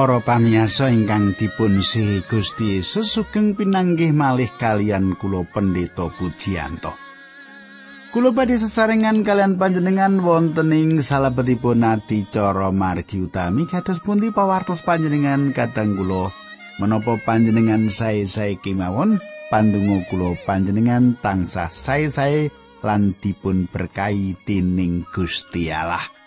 Para pamirsa ingkang dipun sihi Gusti Yesus sugeng pinanggih malih kalian kula Pendeta Pujiyanto. Kula badhe sesarengan kalian panjenengan wonten ing salebetipun adicara margi utami kados pundi pawartos panjenengan kadang kula menapa panjenengan sae-sae kemawon pandonga kula panjenengan tansah sae-sae lan dipun berkahi dening Gusti Allah.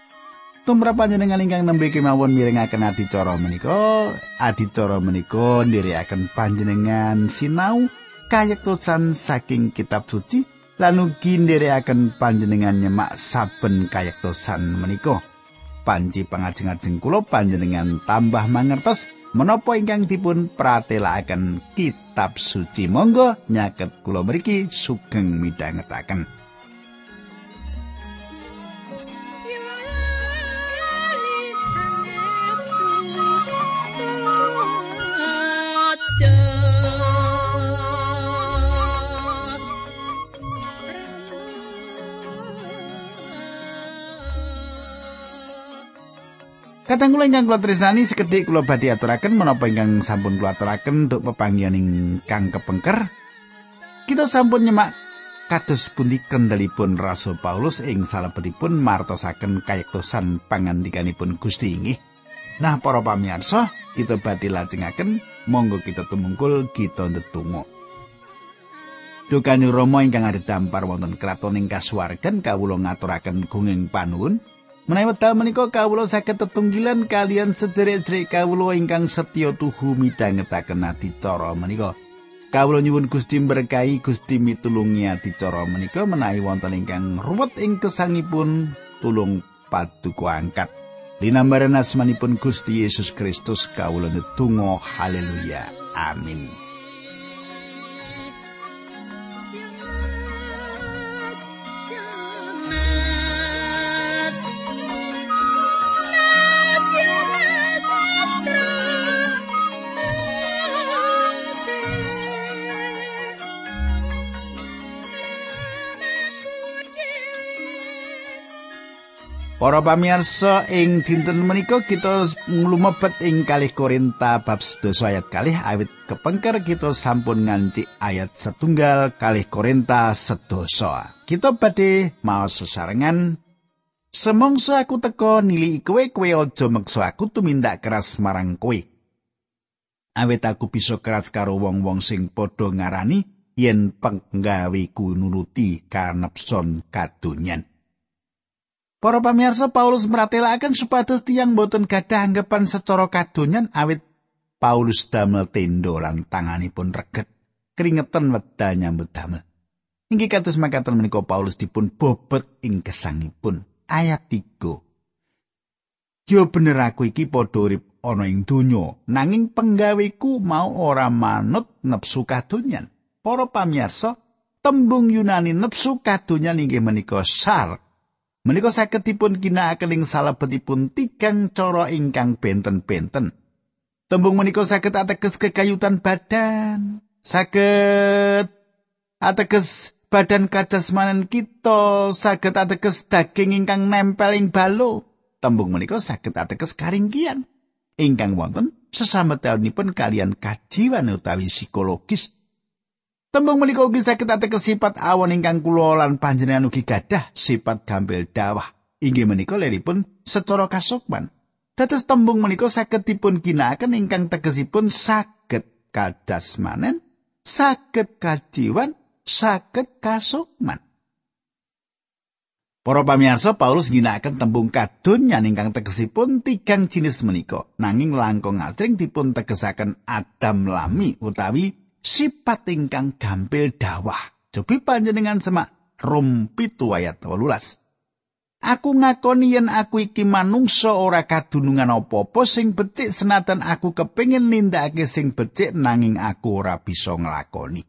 Tumrap panjenengan ingkang nembe kemawon mirengaken adicara menika adicara menika ndherekaken panjenengan sinau kayektosan saking kitab suci lan ugi ndherekaken panjenengan nyemak saben kayektosan menika. Panci pangajeng-ajeng kula panjenengan tambah mangertos menapa ingkang dipun pratelakaken kitab suci. Monggo nyaket kula mriki sugeng midhangetaken Kadang kula ingkang kula tresnani sekedhik kula badhe aturaken menapa ingkang sampun kula aturaken untuk pepanggihan ingkang kepengker. Kita sampun nyemak kados pundi kendalipun Rasul Paulus ing salebetipun martosaken kayektosan pangandikanipun Gusti inggih. Nah, para pamirsa, kita badhe lajengaken monggo kita tumungkul kita ndedonga. Dukani Rama ingkang ada dampar wonten kraton ing kasuwargan kawula ngaturaken gunging panuwun Menawi wekdal menika kawula saged tetunggilan kalian sederek-sederek kawula ingkang setya tuhu midhangetaken adicara menika. Kawula nyuwun Gusti berkahi Gusti mitulungi adicara menika menawi wonten ingkang ruwet ing kesangipun tulung paduka angkat. Linambaran asmanipun Gusti Yesus Kristus kawula netunggal haleluya. Amin. Para pamirsa ing dinten menika kita nglumebet ing kalih Korinta bab 11 ayat kalih awit kepengker kita sampun nganci ayat setunggal kalih Korinta sedoso. Kita badhe maos sesarengan Semongso aku teko nili kowe kowe aja meksa aku tumindak keras marang kowe. Awit aku bisa keras karo wong-wong sing padha ngarani yen penggaweku nuruti kanepson kadonyan. Para pamirsa Paulus meratelaken supados tiyang boten gadah anggapan secara kadonyan awit Paulus damel tendo lan tanganipun reget keringetan wedal nyambut damel. Inggih kados makaten menika Paulus dipun bobot ing gesangipun ayat 3. Yo bener aku iki padha urip ana ing donya nanging penggaweku mau ora manut nepsu kadonyan. Para pamirsa tembung Yunani nepsu kadonyan inggih menika sar Menika saged dipun ginakaken ing salebetipun tigang cara ingkang benten-benten. Tembung menika saged ateges kekayutan badan, saged ateges badan kadasmanan kita, saged ateges daging ingkang nempel ing balo. Tembung menika saged ateges karinggian ingkang wonten sesametanipun kalian kajiwan utawi psikologis Tembung menika ugi saged ateges sifat awon ingkang kula lan panjenengan ugi gadah sifat gampil dawah. Inggih menika leripun secara kasukman. Dados tembung menika saged dipun ginakaken ingkang tegesipun saged kadasmanen, saged kajiwan, saged kasukman. Para pamirsa Paulus ginakaken tembung kadonyan ingkang tegesipun tigang jenis menika. Nanging langkung asring dipun tegesaken Adam lami utawi sipat ingkang gampil dawah. Jogi panjenengan semak Rom pitu ayat 18. Aku ngakoni yen aku iki manungsa ora kadunungan apa-apa sing becik senajan aku kepingin nindakake sing becik nanging aku ora bisa nglakoni.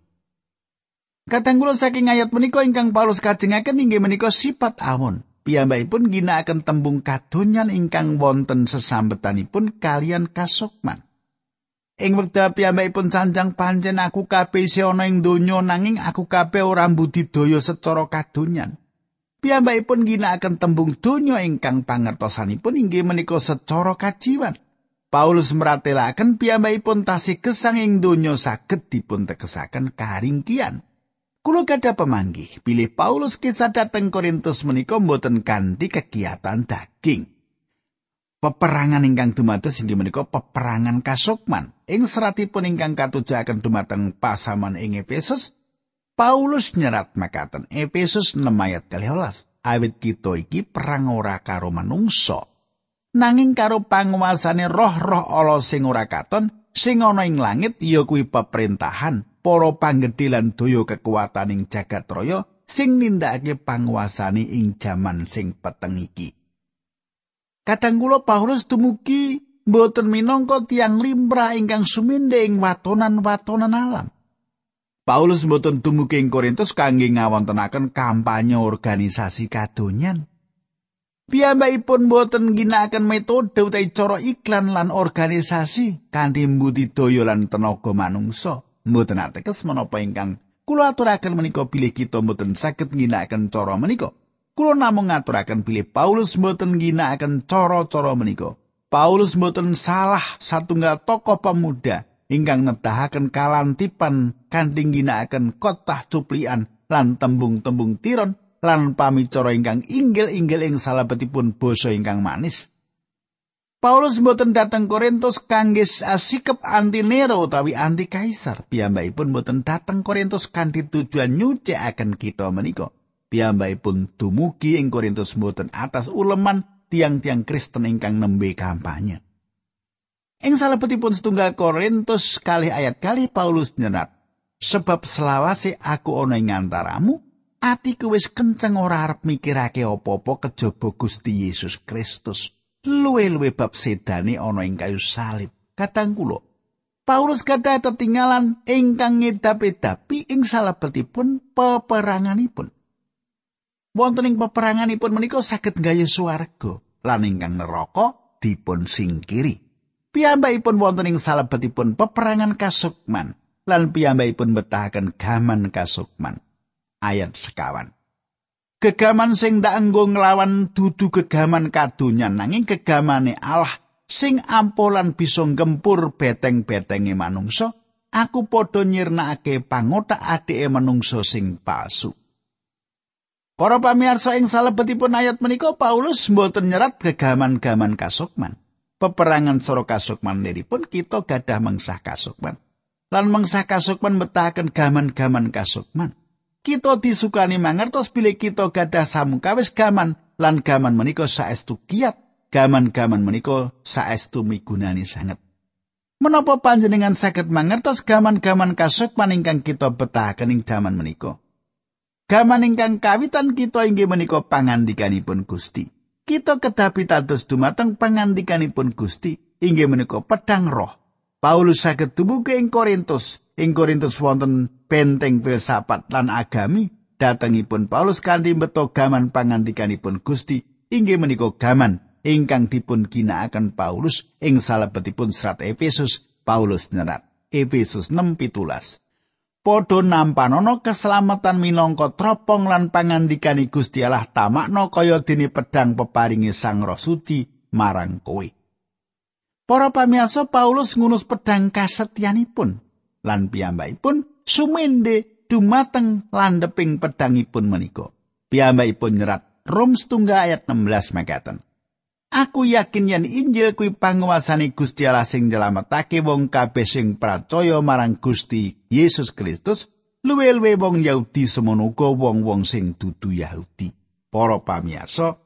Kadang kula saking ayat menika ingkang Paulus kajengaken inggih menika sifat awon. Piyambakipun ginakaken tembung kadonyan ingkang wonten sesambetanipun kalian kasukman. Ing wekdal piyambakipun sanjang pancen aku kabeh isih ana ing donya nanging aku kabeh ora budidaya secara kadonyan. Piyambakipun ginakaken tembung donya ingkang pangertosanipun inggih menika secara kajiwan. Paulus meratelaken piyambakipun tasih gesang ing donya saged dipun tegesaken karingkian. Kulo gada pemanggih, pilih Paulus kisah dateng Korintus menika mboten kanthi kegiatan daging. Peperangan ingkang dumados inggih menika peperangan kasukman. Ing seratipun ingkang katujaken dumateng pasaman ing Efesus, Paulus nyerat makaten Efesus 6 ayat 12. Awit kita iki perang ora karo manungsa, nanging karo panguasane roh-roh ala sing ora katon sing ana ing langit ya kuwi peperintahan para panggedhe lan daya kekuatan ing jagat raya sing nindakake panguasane ing jaman sing peteng iki kadang kula Paulus dumugi mboten minangka tiang limrah ingkang suminde ing watonan-watonan alam Paulus mboten dumugi ing Korintus kangge ngawontenaken kampanye organisasi kadonyan Piyambakipun boten ginakaken metode utawi cara iklan lan organisasi kanthi mbudidaya lan tenaga manungsa. Mboten ateges menapa ingkang kula aturaken menika bilih kita mboten saged ginakaken cara menika. Kula namung ngaturaken bilih Paulus mboten ginakaken cara-cara menika. Paulus mboten salah satunggal tokoh pemuda ingkang nedahaken kalantipan kanthi ginakaken kotah cuplian lan tembung-tembung tiron lan pamicara ingkang inggil-inggil ing salebetipun basa ingkang manis. Paulus mboten dateng Korintus kangge asikep anti Nero utawi anti kaisar. Piyambakipun mboten dateng Korintus kanthi tujuan nyucikaken kita menika. Piyambakipun dumugi ing Korintus mboten atas uleman tiang-tiang Kristen ingkang nembe kampanye. Ing salebetipun setunggal Korintus kali ayat kali Paulus nyerat, sebab selawase aku ana ing antaramu atiku wis kenceng ora arep mikirake apa-apa kejaba Gusti Yesus Kristus. Luwe-luwe bab sedane ana ing kayu salib. Kadang kula Paulus kada tetinggalan ingkang ngedap-edapi ing salebetipun peperanganipun. Wonten ing peperanganipun menika saged gaya swarga lan ingkang neraka dipun singkiri. Piyambakipun wonten ing salebetipun peperangan kasukman lan piyambakipun betahaken gaman kasukman. ayat sekawan. Gegaman sing ndak enggo nglawan dudu gegaman kadonyan nanging gegamane Allah sing ampolan bisa gempur beteng-betenge manungsa aku padha nyirnakake pangotak adike manungsa sing palsu Para pamirsa ing salebetipun ayat menika Paulus mboten nyerat gegaman-gaman kasukman. Peperangan soro kasukman pun kita gadah mengsah kasukman. Lan mengsah kasukman betahaken gaman-gaman kasukman. kita disukani mangertos bilih kita gadah samukawis gaman lan gaman menika saestu kiat gaman-gaman menika saestu migunani sanget menapa panjenengan saged mangertos gaman-gaman kasukman ingkang kita betahaken ing jaman gaman ingkang kawitan kita inggih menika pangandikanipun Gusti. Kita kedah pitados dumateng pangandikanipun Gusti inggih menika pedang roh. Paulus saged dumugi ing Korintus. Ing Korintus wonten benteng filsafat lan agami datengipun Paulus kanthi beto gaman pangandikanipun Gusti inggih menika gaman ingkang dipun ginakaken Paulus ing salebetipun serat Efesus. Paulus nyerat Efesus 6:17 Podho nampanono keselamatan minangka tropong lan pangandikani Gusti Allah tamakno kaya dene pedang peparingi Sang Roh Suci marang kowe. Para pamirsa Paulus ngunus pedang kasetyanipun lan piyambakipun sumende dumateng landeping pedangipun menika. Piyambakipun nyerat Rom setunggal ayat 16 mekaten. Aku yakin yen Injil kuwi panguasane Gusti Allah sing nyelametake wong kabeh sing percaya marang Gusti Yesus Kristus, luwe-luwe wong Yahudi semono wong-wong sing dudu Yahudi. Para pamirsa,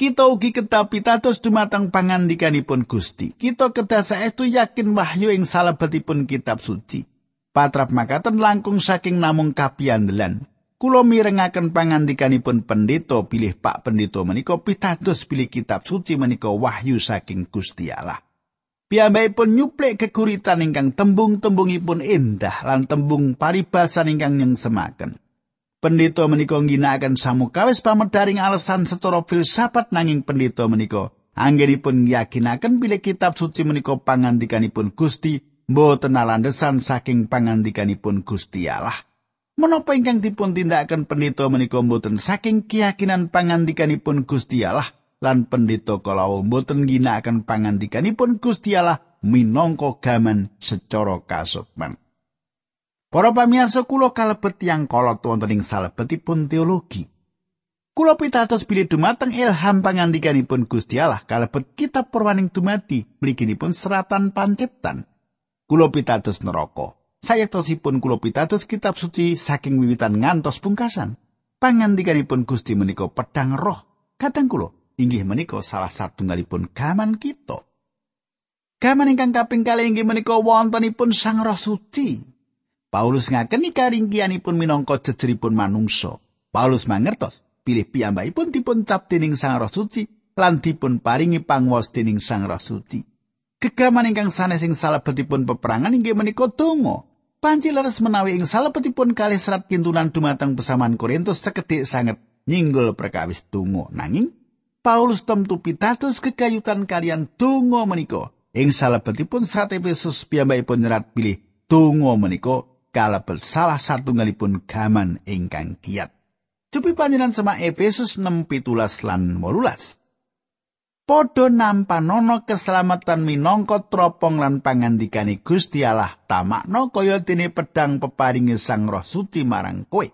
Kita ugi kedah pitados dumateng pangandikanipun Gusti. Kita kedah saestu yakin wahyu ing salebetipun kitab suci. Patrap makaten langkung saking namung kapiandelan. Kulo mirengaken pangandikanipun pendeta pilih Pak Pendeta menika pitados pilih kitab suci menika wahyu saking Gusti Allah. Piyambakipun nyuplek keguritan ingkang tembung-tembungipun endah lan tembung paribasan ingkang nyengsemaken. Pendeta menika ngginakaken samukawis pamedaring alasan secara filsafat nanging pendeta menika anggenipun yakinaken bilih kitab suci menika pangandikanipun Gusti mboten alandesan saking pangandikanipun Gusti Allah. Menapa ingkang dipun tindakaken pendeta menika mboten saking keyakinan pangandikanipun Gusti Allah lan pendeta kalawa boten ginakaken pangandikanipun Gusti Allah minangka gaman secara kasukman. Para pamirsa kula kalebet tiyang kolot wonten ing salebetipun teologi. Kula pitados bilih dumateng ilham pangandikanipun Gusti Allah kalebet kitab Purwaning Dumadi mliginipun seratan panciptan. Kula pitados neraka. Sayektosipun kula pitados kitab suci saking wiwitan ngantos pungkasan. Pangandikanipun Gusti menika pedang roh. Kadang kula inggih menika salah satunggalipun gaman kita. Gaman ingkang kaping kalih inggih menika wontenipun Sang Roh Suci. Paulus ngakeni karingkianipun minangka jejeripun manungsa. Paulus mangertos pilih piyambakipun dipun cap dening Sang Roh Suci lan dipun paringi pangwas dening Sang Roh Suci. Gegaman ingkang sanes ing salebetipun peperangan inggih menika donga. Panci leres menawi ing salebetipun kalih serat kintunan dumateng pesaman Korintus sekedhik sanget nyinggul perkawis donga. Nanging Paulus temtu pitados kekayutan kalian donga menika. Ing salebetipun serat Efesus piyambakipun nyerat pilih donga menika kalebet salah satunggalipun gaman ingkang kiat. Cupi panjenengan sama Efesus 6 pitulas lan 18. Podo nampanono keselamatan minangka tropong lan pangandikane Gusti Allah tamakno kaya dene pedang peparinge Sang Roh Suci marang kowe.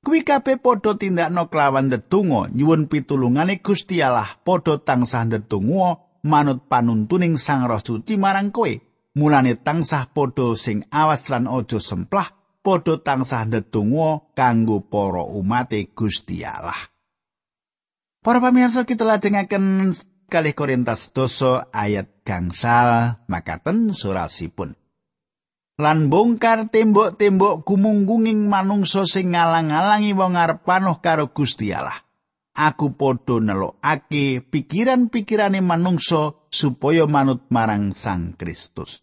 Kuwi kabeh padha tindakno kelawan ndedonga nyuwun pitulungane Gusti Allah padha tansah ndedonga manut panuntuning Sang Roh Suci marang kowe. Mulane tansah padha sing awas lan aja semplah padha tansah ndedonga kanggo para umate Gusti Allah. Para pamirsa kita lajengaken kalih Korintus doso ayat gangsal makaten surasipun. Lan bongkar tembok-tembok gumunggunging manungsa sing ngalang-alangi wong arep panuh karo Gusti Allah. Aku padha nelokake pikiran-pikirane manungsa supaya manut marang Sang Kristus.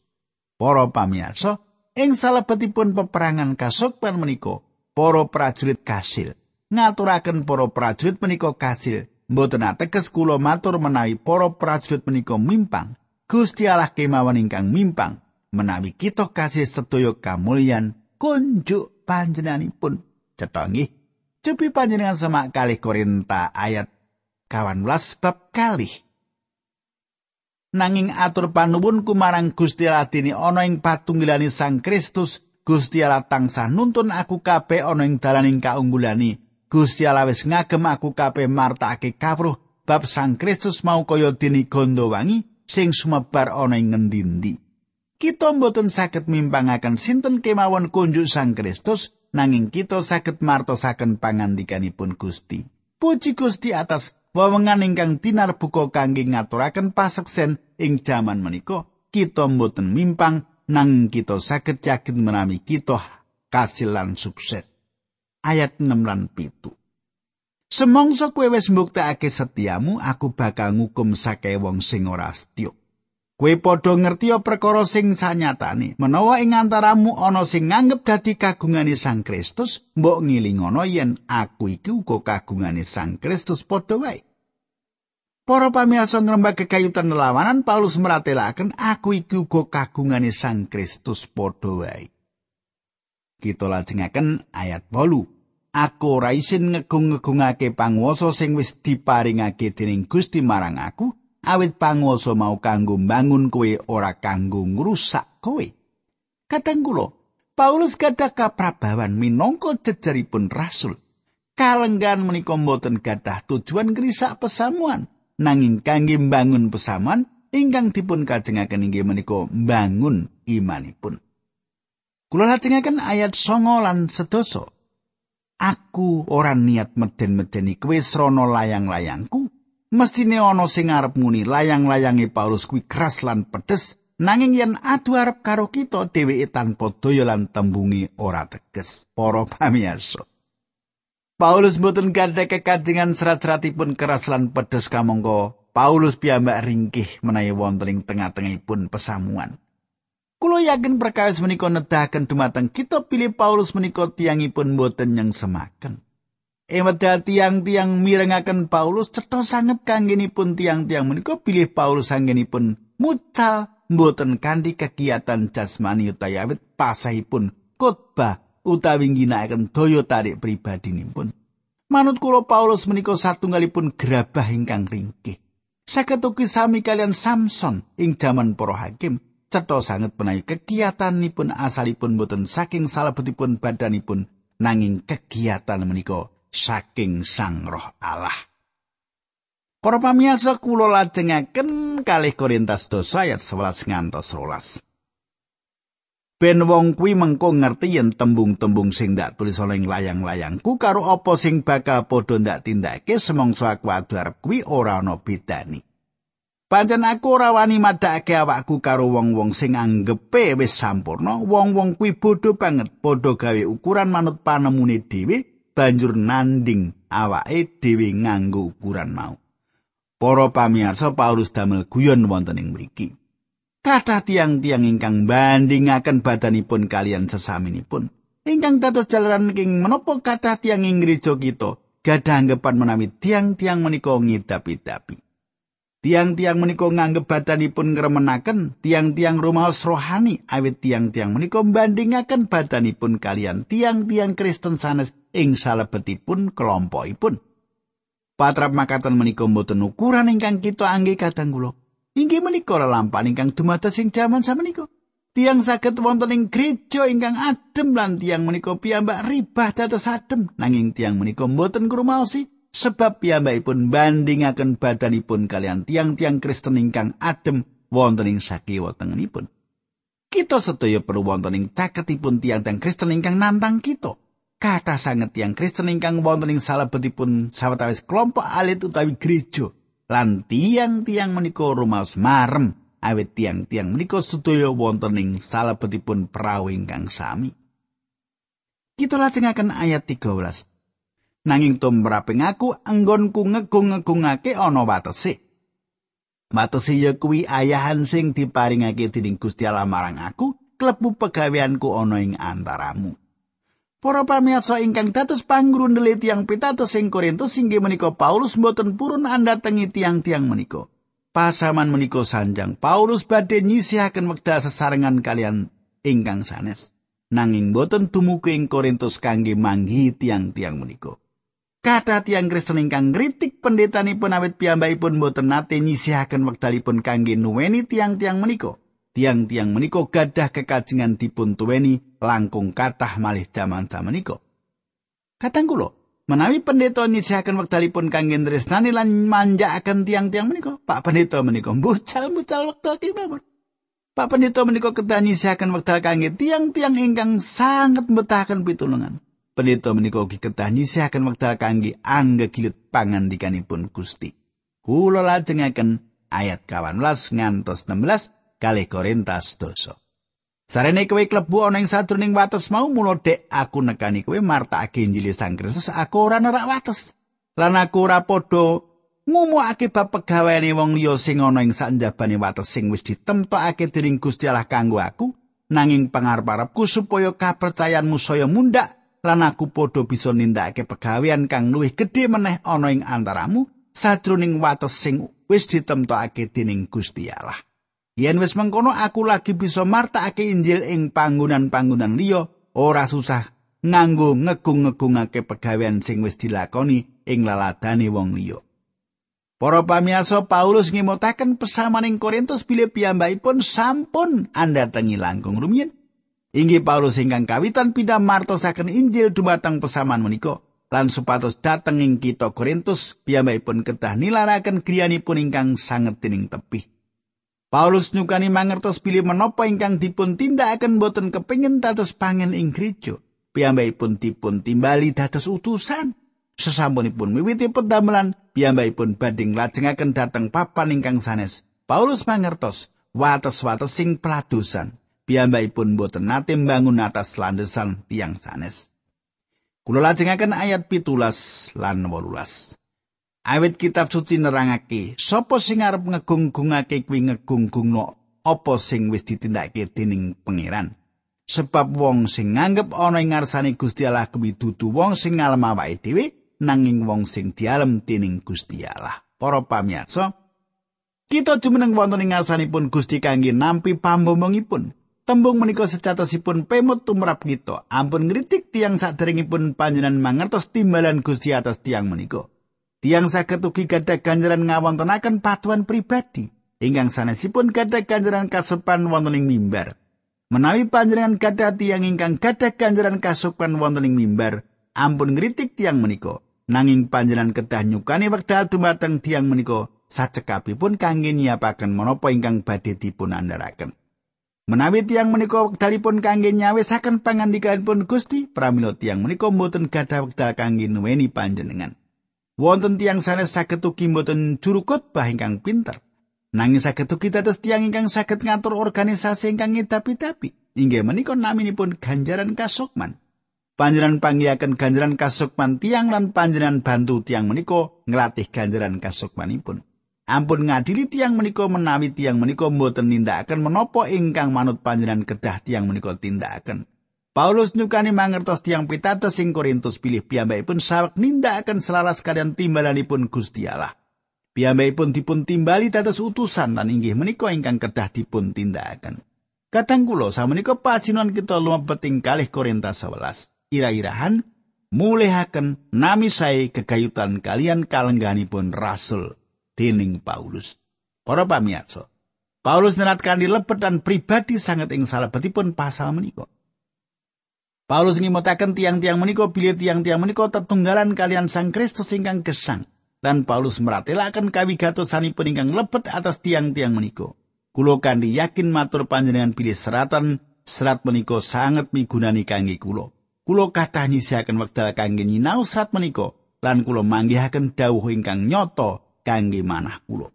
Para pamirsa, ing salebetipun peperangan kasukman menika para prajurit kasil ngaturaken para prajurit menika kasil mboten ateges kula matur menawi para prajurit menika mimpang. Gusti Allah kemawon ingkang mimpang menawi kita kasih sedaya kamulyan kunjuk panjenenganipun. Cetha nggih cupi panjenengan semak kali Korinta ayat 18 bab kalih. Nanging atur panuwunku marang Gusti Allah dene ana ing Sang Kristus Gusti Allah tansah nuntun aku kabeh ana ing dalaning kaunggulane Gusti Allah wis ngagem aku kabeh martakake kawruh bab Sang Kristus mau kaya dene gondo wangi sing sumebar ana ing ngendi-endi kita mboten saged mimpangaken sinten kemawon kunjuk Sang Kristus nanging kita saged martosaken pangandikanipun Gusti. Puji Gusti atas wewengan ingkang tinarbuka kangge ngaturaken paseksen ing jaman menika kita mboten mimpang nang kita saged yakin menawi kita kasilan sukses ayat 6 lan 7 Semongso kowe wis mbuktekake setiamu, aku bakal ngukum sake wong sing ora setya. Kowe padha ngerti perkara sing sanyatane. Menawa ing antaramu ana sing nganggep dadi kagungane Sang Kristus, mbok ngilingono yen aku iki uga kagungane Sang Kristus padha wae. Para pamirsa ngrembak kekayutan nelawanan Paulus meratelaken aku iki uga kagungane Sang Kristus padha wae. Kita lajengaken ayat 8. Aku ora isin ngegung-ngegungake panguwasa sing wis diparingake dening Gusti marang aku, awit panguwasa mau kanggo mbangun kowe ora kanggo ngrusak kowe. Kadang kula, Paulus gadah kaprabawan minangka jejeripun rasul. Kalenggan menika mboten gadah tujuan ngrisak pesamuan. nanging kangge mbangun pesaman ingkang dipun kajengaken inggih menika mbangun imanipun. Kula lajengaken ayat 9 lan sedoso. Aku ora niat meden-medeni kowe srana layang-layangku. Mestine ana sing arep muni layang-layange Paulus kuwi keras lan pedes nanging yen adu arep karo kita dheweke tanpa daya lan tembungi ora teges. Para pamirsa. Paulus mboten gadhah kekajengan serat-seratipun keras lan pedes kamangka Paulus piyambak ringkih menawi wonten ing tengah-tengahipun pesamuan. Kulo yakin perkawis menika nedahaken dumateng kita pilih Paulus menika tiangipun mboten yang semaken. Ewedal tiang-tiang mirengaken Paulus cetha sanget kanggenipun tiang-tiang menika pilih Paulus anggenipun mucal mboten kanthi kegiatan jasmani utawi pasahipun khotbah utawi ginakaken daya tarik pribadinipun. Manut kula Paulus menika satunggalipun gerabah ingkang ringkih. Saged ugi sami kalian Samson ing jaman para hakim. Cetha sanget menawi kegiatanipun asalipun boten saking salebetipun badanipun nanging kegiatan menika saking Sang Roh Allah. Para pamirsa kula lajengaken kalih Korintus 2 ayat 11 ngantos 12. Ben wong kuwi mengko ngerti yen tembung-tembung sing dak tulis ana ing layang-layangku karo apa sing bakal padha ndak tindake semangsa aku arep kuwi ora ana bedane. Pancen aku ora wani madhake awakku karo wong-wong sing anggepe wis sampurna, wong-wong kuwi bodho banget, padha gawe ukuran manut panemune dhewe banjur nanding awake dhewe nganggo ukuran mau. Para pamirsa Paulus damel guyon wonten ing mriki. Kathah tiang-tiang ingkang bandingaken badanipun kalian sesaminipun. Ingkang dados jalaran ing menapa kathah tiang ing gereja kita gadah anggapan menawi tiang-tiang menika ngidapi-dapi. Tiang-tiang menika nganggep badanipun ngremenaken tiang-tiang rumaos rohani awit tiang-tiang menika bandingaken badanipun kalian tiang-tiang Kristen sanes ing salebetipun kelompokipun. Patrap makatan menika mboten ukuran ingkang kita angge kadang kula. Inggih menika lelampahan ingkang dumados ing jaman samenika. Tiang saged wonten ing gereja ingkang adem lan tiang menika piyambak ribah dados adem nanging tiang menika mboten krumaosi sebab piyambakipun bandingaken badanipun kalian tiang-tiang Kristen ingkang adem wonten ing sakiwa tengenipun. Kita sedaya perlu wonten ing caketipun tiang-tiang Kristen ingkang nantang kita. kata sanget yang Kristen ingkang wonten ing salebetipun sawetawis kelompok alit utawi gereja lan tiang-tiang menika rumaos marem awet tiang-tiang menika sedaya wonten ing salebetipun perahu ingkang sami. Kita lajengaken ayat 13. Nanging tumraping aku anggonku ngegung-ngegungake ana watese. Watese ya kuwi ayahan sing diparingake dening Gusti Allah marang aku, klebu pegaweanku ana ing antaramu. Para pamirsa ingkang dados pangguru neliti yang pitados sing Korintus inggih menika Paulus mboten purun andatengi tiang-tiang menika. Pasaman menika sanjang Paulus badhe nyisihaken wekdal sesarengan kalian ingkang sanes. Nanging boten dumugi ing Korintus kangge manggi tiang-tiang menika. Kata tiang Kristen ingkang ngritik pendetanipun awit piyambakipun boten nate nyisihaken wekdalipun kangge nuweni tiang-tiang menika. tiang-tiang menika gadah kekajengan dipun tuweni langkung kathah malih jaman samenika. Katang kula, menawi pendeta nyisihaken wektalipun kangge tresnani lan manjakaken tiang-tiang menika, Pak Pendeta menika mbucal-mbucal wektal kemawon. Pak Pendeta menika kedah nyisihaken wektal kangge tiang-tiang ingkang sangat mbetahaken pitulungan. Pendeta menika ugi kedah nyisihaken wektal kangge anggegilut pangandikanipun Gusti. Kula lajengaken ayat 18 ngantos 16 kalih Korintus dosa. Sarene kowe klebu ana ing sadurunging wates mau mulo dek aku nekani kowe martakake Injil Sang Kristus aku ora nerak wates. Lan aku ora padha ngumumake bab pegaweane wong liya sing ana ing sanjabane wates sing wis ditemtokake dening Gusti Allah kanggo aku nanging pangarep-arepku supaya kapercayaanmu saya mundak lan aku padha bisa nindakake pegawean kang luwih gedhe meneh ana ing antaramu sajroning wates sing wis ditemtokake dening Gusti Allah. Yen wis mengkono aku lagi bisa martakake Injil ing panggonan-panggonan liya, ora susah nganggo ngegung-ngegungake pegawean sing wis dilakoni ing laladane wong liya. Para pamirsa Paulus ngimutaken pesaman ing Korintus bilih piyambakipun sampun andhatengi langkung rumiyin. Inggih Paulus ingkang kawitan pindah martosaken Injil dumateng pesaman menika lan supados dateng ing kita Korintus piyambakipun kedah nilaraken griyanipun ingkang sanget dening tepih. Paulus nyukani mangertos pilih menapa ingkang dipun tindakaken boten kepingin dados pangen ing gereja. Piyambakipun dipun timbali dados utusan. Sesampunipun miwiti pedamelan, piyambakipun bading lajengaken dhateng papan ingkang sanes. Paulus mangertos wates-wates sing peladosan. Piyambakipun boten nate mbangun atas landesan tiang sanes. Kula lajengaken ayat pitulas lan wolulas. Awit kitab suci nerangake, sapa sing arep ngegung-gungake kuwi ngegung-gungno apa sing wis ditindakake dening pangeran. Sebab wong sing nganggep ana ing ngarsane Gusti Allah kuwi dudu wong sing ngalem awake dhewe nanging wong sing dialem dening Gusti Allah. Para pamirsa, kita jumeneng wonten ing ngarsanipun Gusti kangge nampi pambomongipun. Tembung menika sejatosipun pemut tumrap kita. Ampun ngritik tiang saderengipun panjenengan mangertos timbalan Gusti atas tiang menika. Tiang saged ugi gadah ganjaran ngawontenaken patuhan pribadi ingkang sanesipun gadah ganjaran kasepan wonten ing mimbar. Menawi panjenengan gadah tiang ingkang gadah ganjaran kasepan wonten ing mimbar, ampun ngritik tiang menika. Nanging panjenengan kedah nyukani wekdal dumateng tiang menika sacekapipun kangge nyiapaken menapa ingkang badhe dipun andharaken. Menawi tiang menika wekdalipun kangge nyawisaken pangandikanipun Gusti, pramila tiang menika mboten gadah wekdal kangge nuweni panjenengan. Wonten tiang sanes saged ugi mboten juru khotbah ingkang pinter. Nanging saged ugi dados tiang ingkang saged ngatur organisasi ingkang ngidapi-dapi. Inggih menika naminipun ganjaran kasukman. Panjenengan panggihaken ganjaran kasukman tiang lan panjenengan bantu tiang menika nglatih ganjaran kasukmanipun. Ampun ngadili tiang menika menawi tiang menika mboten nindakaken menapa ingkang manut panjenengan kedah tiang menika tindakaken. Paulus nyukani mangertos tiang pitados sing Korintus pilih piyambakipun sawek nindakaken selaras kalian timbalanipun Gusti Allah. Piyambakipun dipun timbali dados utusan lan inggih menika ingkang kedah dipun tindakaken. Kadang kula samenika pasinuan kita lumebet ing kalih Korintus 11. Ira-irahan mulihaken nami sae kegayutan kalian kalengganipun rasul dening Paulus. Para pamirsa, Paulus nerat kanthi lebet dan pribadi sangat ing salebetipun pasal menika. Paulus ngimutaken tiang-tiang menika bilih tiang-tiang menika tetunggalan kalian Sang Kristus ingkang gesang. Dan Paulus meratelaken kawigatosanipun ingkang lebet atas tiang-tiang menika. Kulo kanthi yakin matur panjenengan bilih seratan serat menika sangat migunani kangge kulo. Kulo kathah nyisihaken wekdal kangge nyinau serat menika lan kulo manggihaken dawuh ingkang nyoto kangge manah kulo.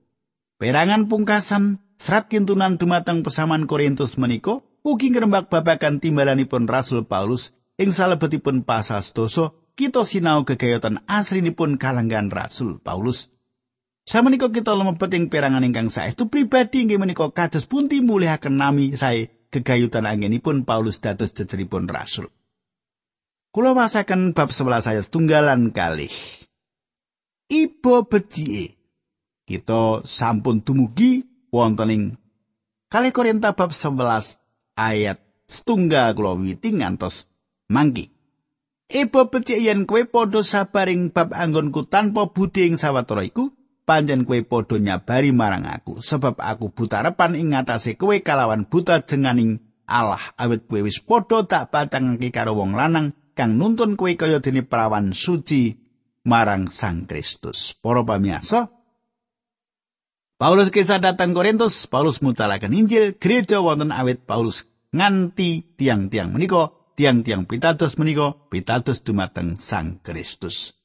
Perangan pungkasan serat kintunan dumateng pesaman Korintus menika ugi ngrembak babagan timbalanipun Rasul Paulus ing salebetipun pasal sedasa kita sinau gegayutan asrinipun kalanggan Rasul Paulus. Samenika kita lumebet ing perangan ingkang saestu pribadi inggih menika kados punti mulihaken nami sae gegayutan anggenipun Paulus dados jejeripun rasul. Kula wasaken bab 11 saya setunggalan kalih. Ibo becike. Kita sampun dumugi wonten ing Kali Korinta bab 11 ayat setunggal kula witi ngantos mangki. Ebo becik yen kowe padha sabaring bab anggonku tanpa budi ing sawetara iku, panjen kowe padha nyabari marang aku sebab aku buta repan ing ngatasé kowe kalawan buta jenganing Allah awit kowe wis padha tak pacangake karo wong lanang kang nuntun kowe kaya dene perawan suci marang Sang Kristus. Para pamirsa, Paulus kisah datang Korintus, Paulus mucalaken Injil, gereja wonten awit Paulus nganti tiang-tiang menika, tiang-tiang pitados menika, pitados dumateng Sang Kristus.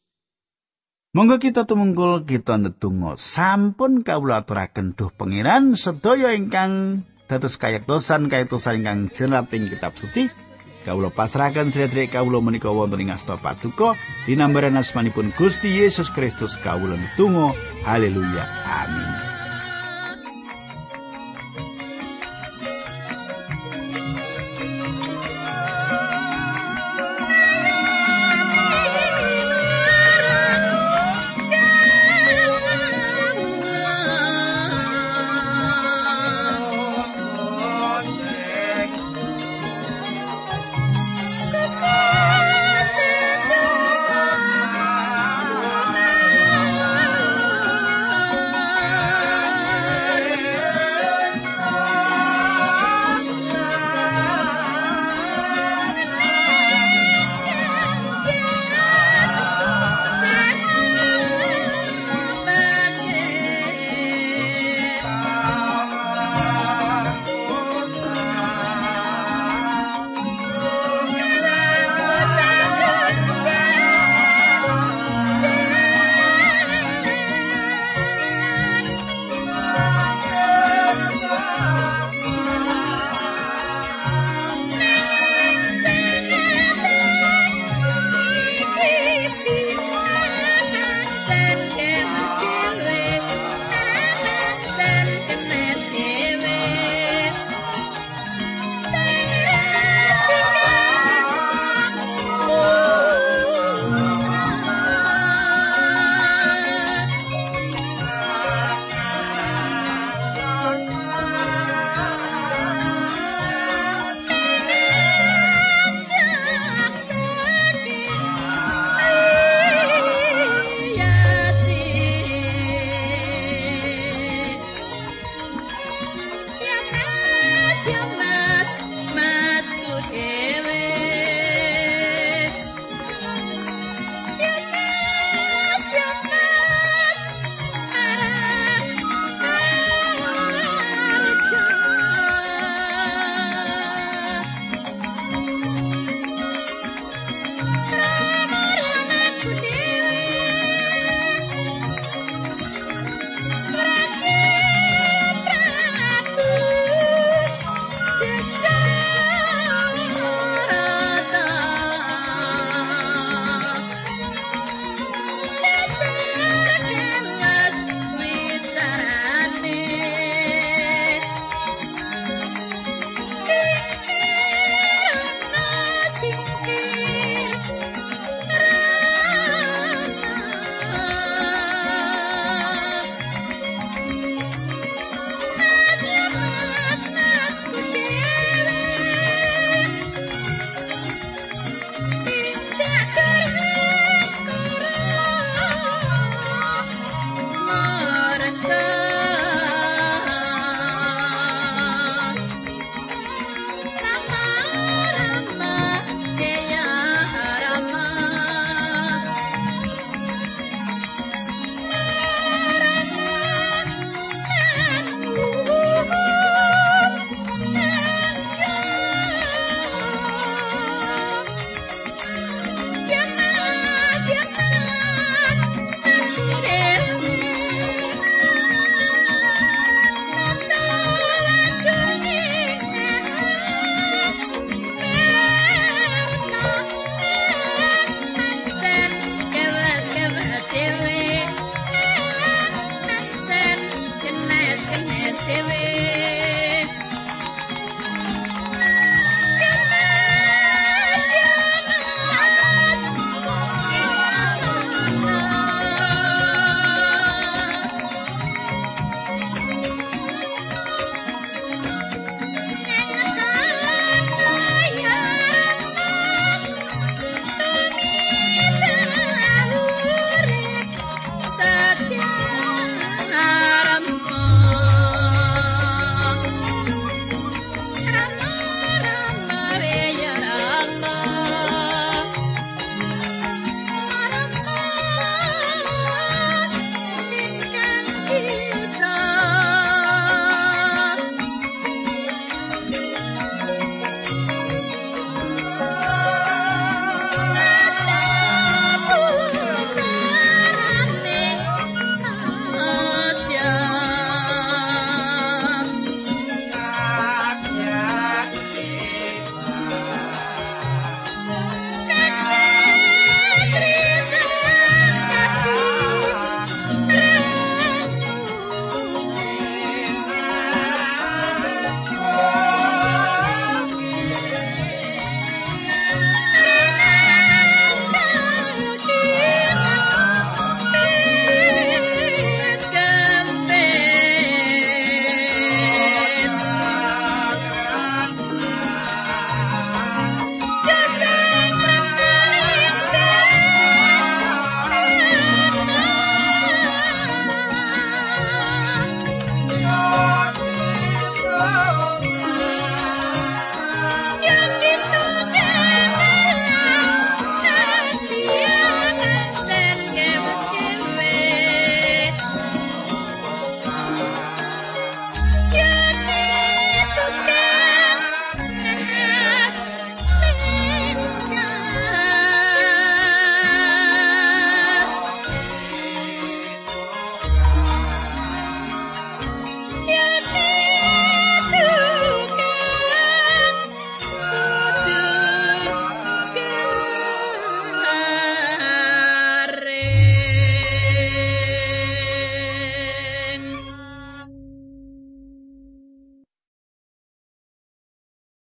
Monggo kita tumungkul kita ndedonga sampun kawula aturaken duh pangeran sedaya ingkang dados kayektosan kayektosan ingkang jerat ing kitab suci kawula pasrahaken sedherek kawula menika wonten ing asta paduka. Dinambaran asmanipun Gusti Yesus Kristus kawula ndedonga haleluya. Amin